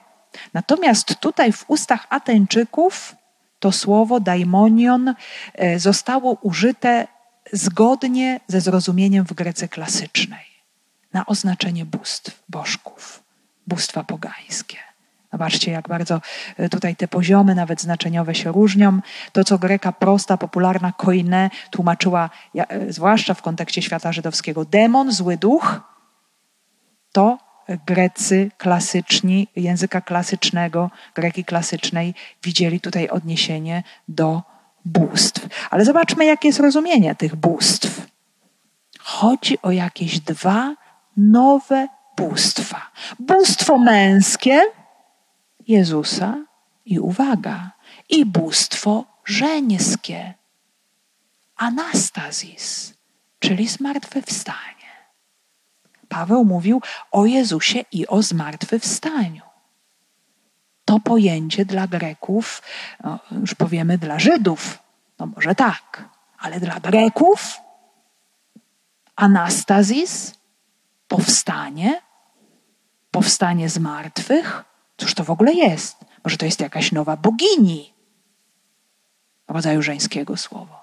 Natomiast tutaj w ustach Ateńczyków to słowo daimonion e, zostało użyte zgodnie ze zrozumieniem w Grece klasycznej na oznaczenie bóstw, bożków, bóstwa pogańskie. Zobaczcie, jak bardzo e, tutaj te poziomy, nawet znaczeniowe, się różnią. To, co greka prosta, popularna koine tłumaczyła, e, zwłaszcza w kontekście świata żydowskiego, demon, zły duch, to Grecy klasyczni, języka klasycznego, greki klasycznej widzieli tutaj odniesienie do bóstw. Ale zobaczmy, jakie jest rozumienie tych bóstw. Chodzi o jakieś dwa nowe bóstwa. Bóstwo męskie, Jezusa i uwaga, i bóstwo żeńskie, anastazis, czyli zmartwychwstanie. Paweł mówił o Jezusie i o zmartwychwstaniu. To pojęcie dla Greków, no, już powiemy dla Żydów, no może tak, ale dla Greków anastazis, powstanie, powstanie z martwych, Cóż to w ogóle jest? Może to jest jakaś nowa bogini rodzaju żeńskiego słowo.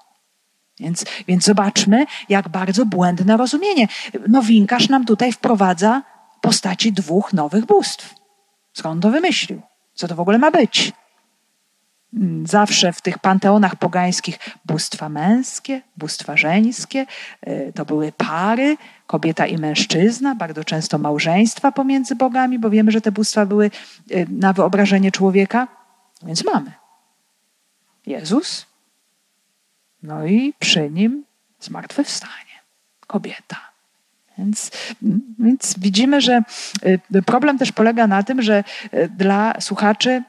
Więc, więc zobaczmy, jak bardzo błędne rozumienie. Nowinkarz nam tutaj wprowadza postaci dwóch nowych bóstw. Skąd to wymyślił? Co to w ogóle ma być? Zawsze w tych panteonach pogańskich bóstwa męskie, bóstwa żeńskie, y, to były pary, kobieta i mężczyzna, bardzo często małżeństwa pomiędzy bogami, bo wiemy, że te bóstwa były y, na wyobrażenie człowieka. Więc mamy Jezus, no i przy nim zmartwychwstanie, kobieta. Więc, więc widzimy, że y, problem też polega na tym, że dla słuchaczy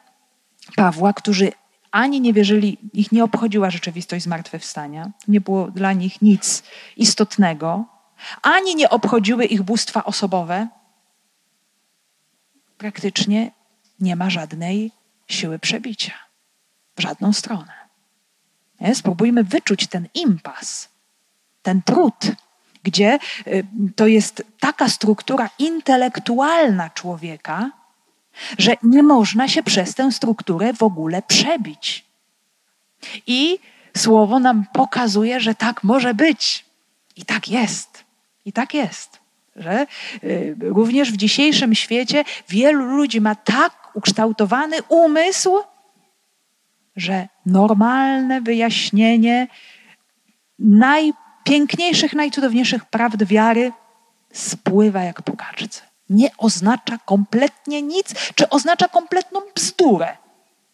Pawła, którzy ani nie wierzyli, ich nie obchodziła rzeczywistość zmartwychwstania, nie było dla nich nic istotnego, ani nie obchodziły ich bóstwa osobowe, praktycznie nie ma żadnej siły przebicia w żadną stronę. Nie? Spróbujmy wyczuć ten impas, ten trud, gdzie y, to jest taka struktura intelektualna człowieka, że nie można się przez tę strukturę w ogóle przebić. I słowo nam pokazuje, że tak może być. I tak jest. I tak jest. Że y, również w dzisiejszym świecie wielu ludzi ma tak ukształtowany umysł, że normalne wyjaśnienie najpiękniejszych, najcudowniejszych prawd wiary spływa jak po nie oznacza kompletnie nic, czy oznacza kompletną bzdurę,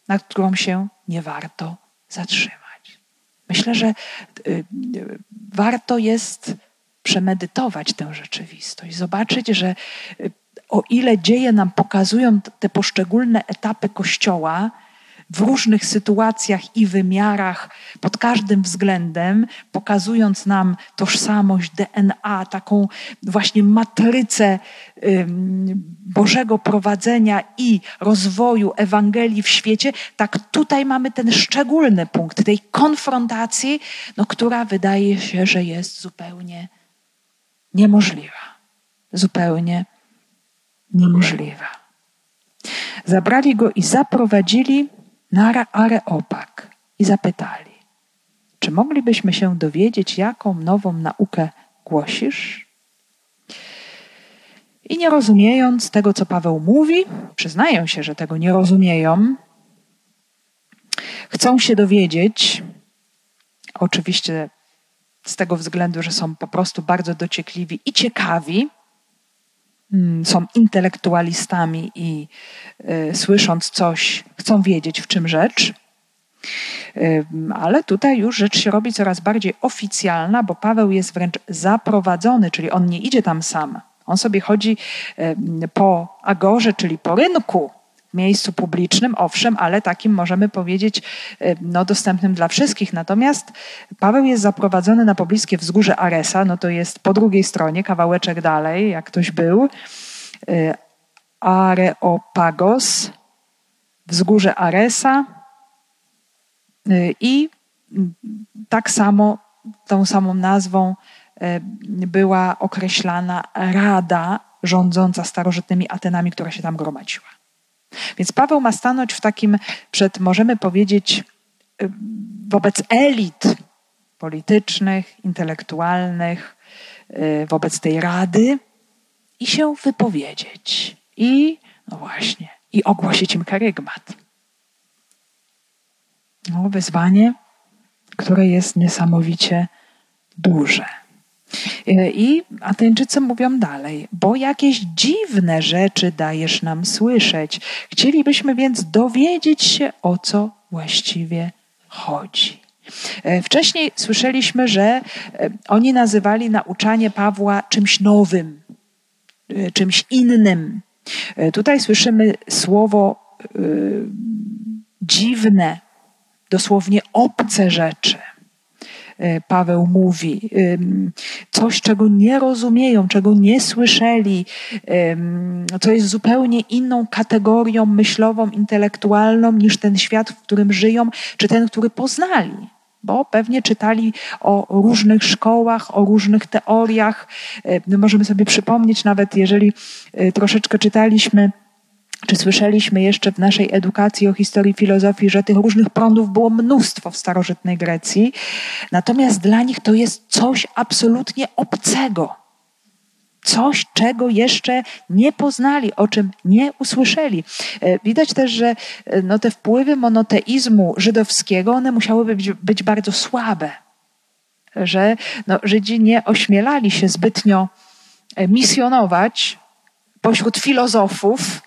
nad którą się nie warto zatrzymać. Myślę, że y, y, warto jest przemedytować tę rzeczywistość, zobaczyć, że y, o ile dzieje nam pokazują te poszczególne etapy Kościoła, w różnych sytuacjach i wymiarach, pod każdym względem, pokazując nam tożsamość DNA, taką właśnie matrycę Bożego prowadzenia i rozwoju Ewangelii w świecie, tak tutaj mamy ten szczególny punkt tej konfrontacji, no, która wydaje się, że jest zupełnie niemożliwa. Zupełnie niemożliwa. Zabrali go i zaprowadzili na Areopag i zapytali, czy moglibyśmy się dowiedzieć, jaką nową naukę głosisz? I nie rozumiejąc tego, co Paweł mówi, przyznają się, że tego nie rozumieją, chcą się dowiedzieć, oczywiście z tego względu, że są po prostu bardzo dociekliwi i ciekawi, są intelektualistami i y, słysząc coś, chcą wiedzieć, w czym rzecz. Ale tutaj już rzecz się robi coraz bardziej oficjalna, bo Paweł jest wręcz zaprowadzony, czyli on nie idzie tam sam. On sobie chodzi po agorze, czyli po rynku, miejscu publicznym, owszem, ale takim możemy powiedzieć y, no, dostępnym dla wszystkich. Natomiast Paweł jest zaprowadzony na pobliskie wzgórze Aresa, no to jest po drugiej stronie, kawałeczek dalej, jak ktoś był. Y, Areopagos, wzgórze Aresa y, i tak samo, tą samą nazwą była określana rada rządząca starożytnymi Atenami, która się tam gromadziła. Więc Paweł ma stanąć w takim, przed, możemy powiedzieć, y, wobec elit politycznych, intelektualnych, y, wobec tej rady i się wypowiedzieć. I, no właśnie, i ogłosić im karygmat. No, wyzwanie, które jest niesamowicie duże. E, I Ateńczycy mówią dalej, bo jakieś dziwne rzeczy dajesz nam słyszeć. Chcielibyśmy więc dowiedzieć się, o co właściwie chodzi. E, wcześniej słyszeliśmy, że e, oni nazywali nauczanie Pawła czymś nowym, czymś innym. Tutaj słyszymy słowo dziwne, dosłownie obce rzeczy. E, Paweł mówi, coś, czego nie rozumieją, czego nie słyszeli, co jest zupełnie inną kategorią myślową, intelektualną niż ten świat, w którym żyją, czy ten, który poznali bo pewnie czytali o różnych szkołach, o różnych teoriach. E, możemy sobie przypomnieć, nawet jeżeli e, troszeczkę czytaliśmy czy słyszeliśmy jeszcze w naszej edukacji o historii filozofii, że tych różnych prądów było mnóstwo w starożytnej Grecji, natomiast dla nich to jest coś absolutnie obcego. Coś, czego jeszcze nie poznali, o czym nie usłyszeli. E, widać też, że e, no, te wpływy monoteizmu żydowskiego, one musiały być, być bardzo słabe. Że no, Żydzi nie ośmielali się zbytnio e, misjonować pośród filozofów,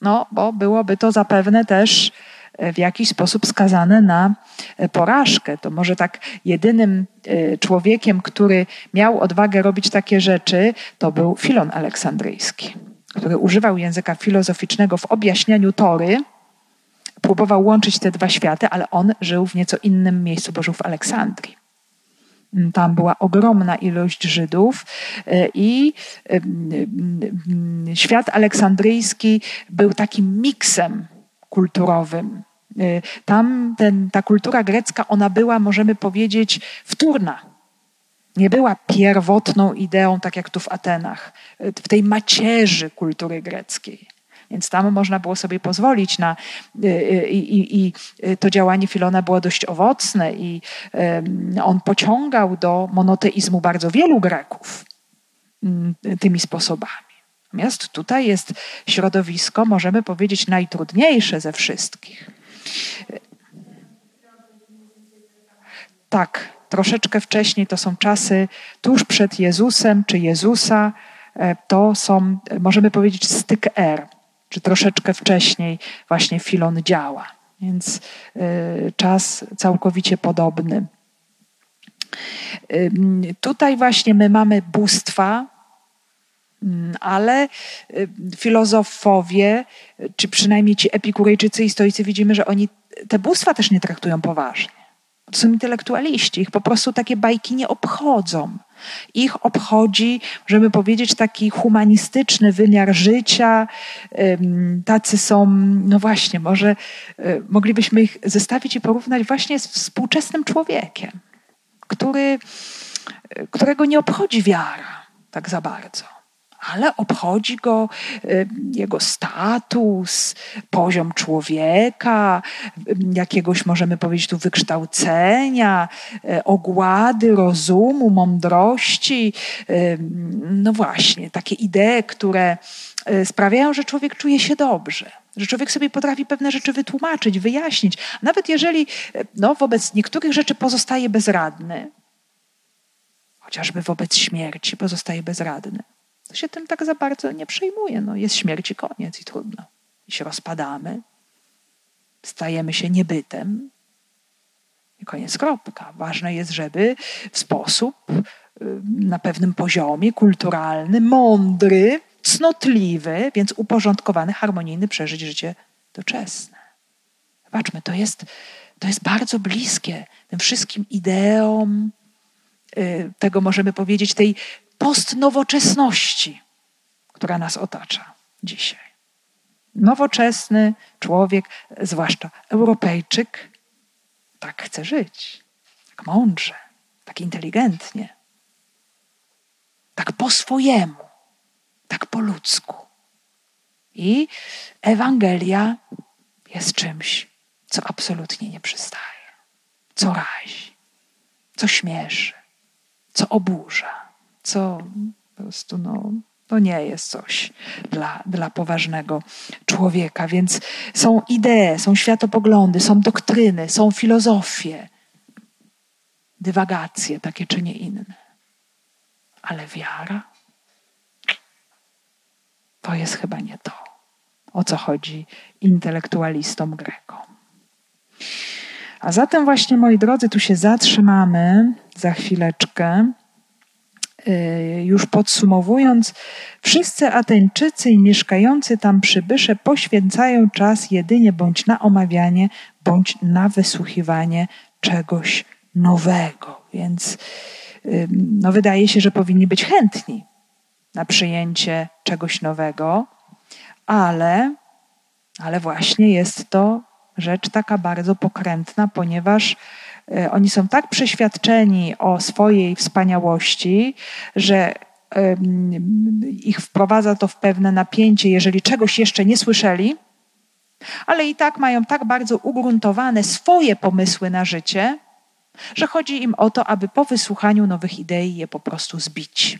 no bo byłoby to zapewne też e, w jakiś sposób skazane na e, porażkę. To może tak jedynym e, człowiekiem, który miał odwagę robić takie rzeczy, to był Filon Aleksandryjski, który używał języka filozoficznego w objaśnianiu Tory, próbował łączyć te dwa światy, ale on żył w nieco innym miejscu, bo żył w Aleksandrii. Tam była ogromna ilość Żydów e, i świat aleksandryjski był takim miksem kulturowym. E, tam ten, ta kultura grecka, ona była, możemy powiedzieć, wtórna. Nie była pierwotną ideą, tak jak tu w Atenach, e, w tej macierzy kultury greckiej. Więc tam można było sobie pozwolić na. Y, y, I, i, i to działanie Filona było dość owocne, i on pociągał do monoteizmu bardzo wielu Greków mm, tymi sposobami. Natomiast tutaj jest środowisko, możemy powiedzieć, najtrudniejsze ze wszystkich. Tak, troszeczkę wcześniej to są czasy tuż przed Jezusem czy Jezusa. E, to są, możemy powiedzieć, styk R czy troszeczkę wcześniej właśnie Filon działa. Więc y, czas całkowicie podobny. Tutaj właśnie my mamy bóstwa, mm, ale y, filozofowie, czy przynajmniej ci epikurejczycy i stoicy, widzimy, że oni te bóstwa też nie traktują poważnie. Są intelektualiści, ich po prostu takie bajki nie obchodzą. Ich obchodzi, żeby powiedzieć, taki humanistyczny wymiar życia. Tacy są, no właśnie, może e, moglibyśmy ich zestawić i porównać właśnie z współczesnym człowiekiem, który, e, którego nie obchodzi wiara tak za bardzo. Ale obchodzi go y, jego status, poziom człowieka, y, jakiegoś, możemy powiedzieć tu, wykształcenia, y, ogłady, rozumu, mądrości. No właśnie, takie idee, które sprawiają, że człowiek czuje się dobrze że człowiek sobie potrafi pewne rzeczy wytłumaczyć, wyjaśnić. Nawet jeżeli no, wobec niektórych rzeczy pozostaje bezradny, chociażby wobec śmierci pozostaje bezradny, się tym tak za bardzo nie przejmuje. No, jest śmierć i koniec i trudno. I się rozpadamy, stajemy się niebytem i koniec, kropka. Ważne jest, żeby w sposób y, na pewnym poziomie kulturalny, mądry, cnotliwy, więc uporządkowany, harmonijny przeżyć życie doczesne. Zobaczmy, to jest, to jest bardzo bliskie tym wszystkim ideom, y, tego możemy powiedzieć, tej postnowoczesności, która nas otacza dzisiaj. Nowoczesny człowiek, zwłaszcza Europejczyk, tak chce żyć, tak mądrze, tak inteligentnie, tak po swojemu, tak po ludzku. I Ewangelia jest czymś, co absolutnie nie przystaje, co razi, co śmieszy, co oburza co po prostu no, to nie jest coś dla, dla poważnego człowieka. Więc są idee, są światopoglądy, są doktryny, są filozofie, dywagacje takie czy nie inne. Ale wiara to jest chyba nie to, o co chodzi intelektualistom Grekom. A zatem właśnie, moi drodzy, tu się zatrzymamy za chwileczkę. Y, już podsumowując, wszyscy Ateńczycy i mieszkający tam przybysze poświęcają czas jedynie bądź na omawianie, bądź na wysłuchiwanie czegoś nowego. Więc y, no, wydaje się, że powinni być chętni na przyjęcie czegoś nowego, ale, ale właśnie jest to rzecz taka bardzo pokrętna, ponieważ E, oni są tak przeświadczeni o swojej wspaniałości, że ich wprowadza to w pewne napięcie, jeżeli czegoś jeszcze nie słyszeli, ale i tak mają tak bardzo ugruntowane swoje pomysły na życie, że chodzi im o to, aby po wysłuchaniu nowych idei je po prostu zbić.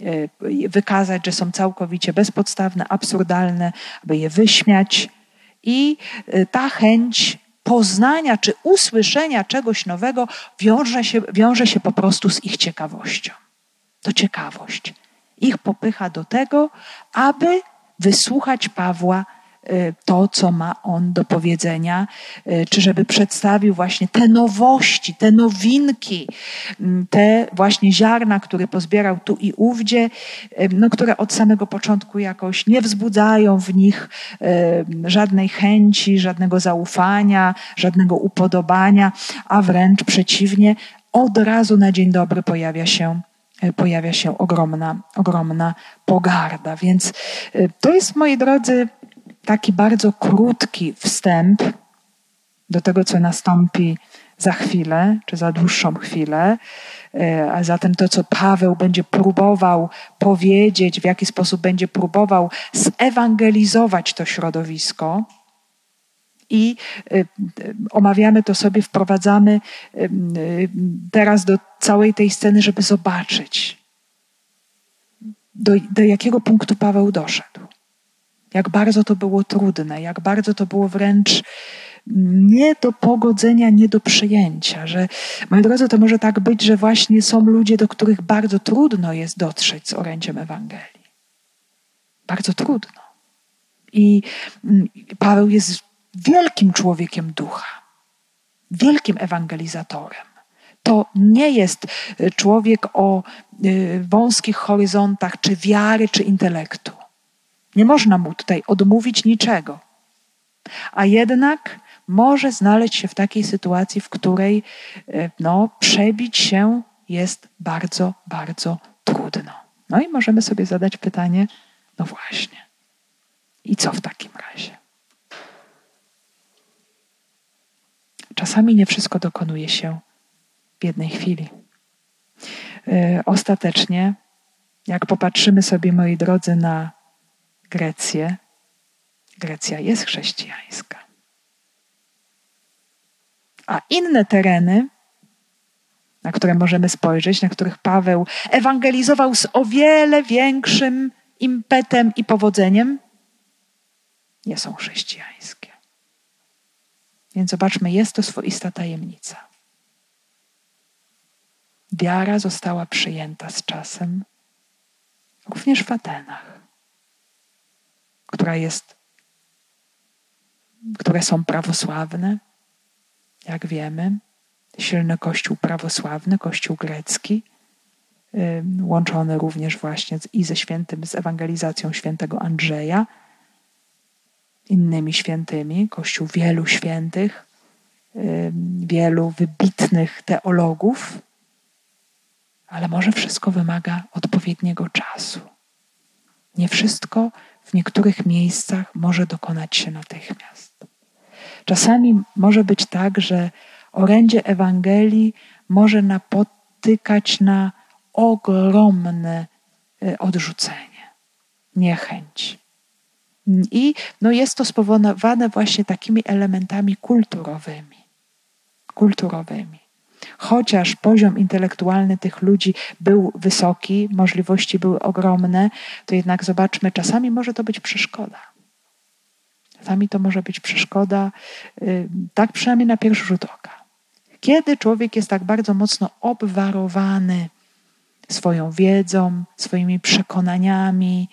E, wykazać, że są całkowicie bezpodstawne, absurdalne, aby je wyśmiać. I e, ta chęć poznania czy usłyszenia czegoś nowego wiąże się, wiąże się po prostu z ich ciekawością. To ciekawość. Ich popycha do tego, aby wysłuchać Pawła to, co ma on do powiedzenia, y, czy żeby przedstawił właśnie te nowości, te nowinki, mm, te właśnie ziarna, które pozbierał tu i ówdzie, y, no, które od samego początku jakoś nie wzbudzają w nich żadnej chęci, żadnego zaufania, żadnego upodobania, a wręcz przeciwnie, od razu na dzień dobry pojawia się pojawia się ogromna, ogromna pogarda. Więc to jest, moi drodzy, taki bardzo krótki wstęp do tego, co nastąpi za chwilę, czy za dłuższą chwilę. E, a zatem to, co Paweł będzie próbował powiedzieć, w jaki sposób będzie próbował zewangelizować to środowisko. I e, omawiamy to sobie, wprowadzamy e, teraz do całej tej sceny, żeby zobaczyć, do, do jakiego punktu Paweł doszedł jak bardzo to było trudne, jak bardzo to było wręcz nie do pogodzenia, nie do przyjęcia, że, moi drodzy, to może tak być, że właśnie są ludzie, do których bardzo trudno jest dotrzeć z orędziem Ewangelii. Bardzo trudno. I mm, Paweł jest wielkim człowiekiem ducha, wielkim ewangelizatorem. To nie jest człowiek o y, wąskich horyzontach, czy wiary, czy intelektu. Nie można mu tutaj odmówić niczego. A jednak może znaleźć się w takiej sytuacji, w której e, no, przebić się jest bardzo, bardzo trudno. No i możemy sobie zadać pytanie, no właśnie, i co w takim razie? Czasami nie wszystko dokonuje się w jednej chwili. E, ostatecznie Jak popatrzymy sobie, moi drodzy, na Grecję, Grecja jest chrześcijańska. A inne tereny, na które możemy spojrzeć, na których Paweł ewangelizował z o wiele większym impetem i powodzeniem, nie są chrześcijańskie. Więc zobaczmy, jest to swoista tajemnica. Wiara została przyjęta z czasem, również w Atenach, która jest, które są prawosławne, jak wiemy, silny kościół prawosławny, kościół grecki, łączony również właśnie i ze świętym, z ewangelizacją świętego Andrzeja, innymi świętymi, kościół wielu świętych, wielu wybitnych teologów, ale może wszystko wymaga odpowiedniego czasu. Nie wszystko w niektórych miejscach może dokonać się natychmiast. Czasami może być tak, że orędzie Ewangelii może napotykać na ogromne y, odrzucenie, niechęć. I no jest to spowodowane właśnie takimi elementami kulturowymi. Kulturowymi. Chociaż poziom intelektualny tych ludzi był wysoki, możliwości były ogromne, to jednak zobaczmy, czasami może to być przeszkoda. Czasami to może być przeszkoda, y, tak przynajmniej na pierwszy rzut oka. Kiedy człowiek jest tak bardzo mocno obwarowany swoją wiedzą, swoimi przekonaniami,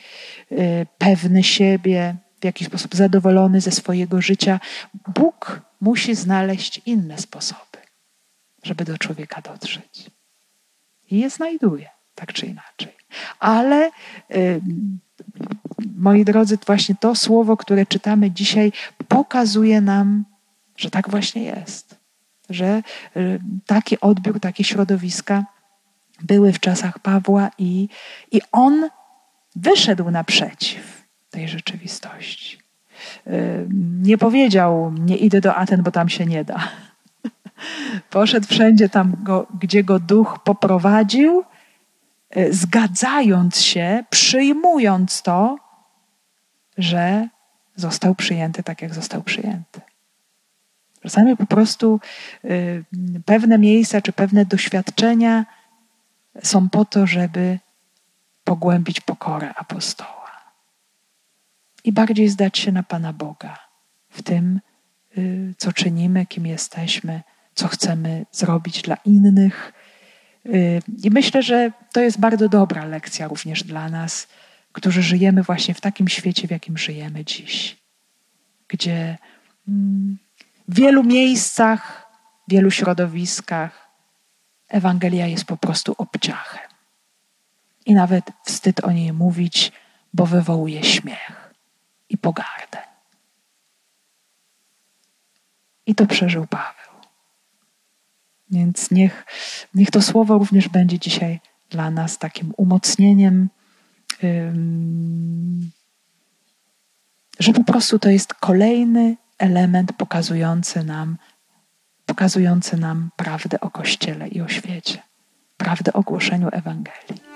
y, pewny siebie, w jakiś sposób zadowolony ze swojego życia, Bóg musi znaleźć inne sposoby, żeby do człowieka dotrzeć. I je znajduje, tak czy inaczej. Ale moi drodzy, właśnie to słowo, które czytamy dzisiaj, pokazuje nam, że tak właśnie jest. Że y, taki odbiór, takie środowiska były w czasach Pawła i, i on wyszedł naprzeciw tej rzeczywistości. Nie powiedział, nie idę do Aten, bo tam się nie da. Poszedł wszędzie tam, go, gdzie go duch poprowadził, y, zgadzając się, przyjmując to, że został przyjęty tak, jak został przyjęty. Czasami po prostu y, pewne miejsca czy pewne doświadczenia są po to, żeby pogłębić pokorę apostoła i bardziej zdać się na Pana Boga w tym, y, co czynimy, kim jesteśmy, co chcemy zrobić dla innych. Y, I myślę, że to jest bardzo dobra lekcja również dla nas, którzy żyjemy właśnie w takim świecie, w jakim żyjemy dziś, gdzie mm, w wielu miejscach, w wielu środowiskach Ewangelia jest po prostu obciachem. I nawet wstyd o niej mówić, bo wywołuje śmiech i pogardę. I to przeżył Paweł. Więc niech, niech to słowo również będzie dzisiaj dla nas takim umocnieniem że po prostu to jest kolejny element pokazujący nam, pokazujący nam prawdę o Kościele i o świecie, prawdę o głoszeniu Ewangelii.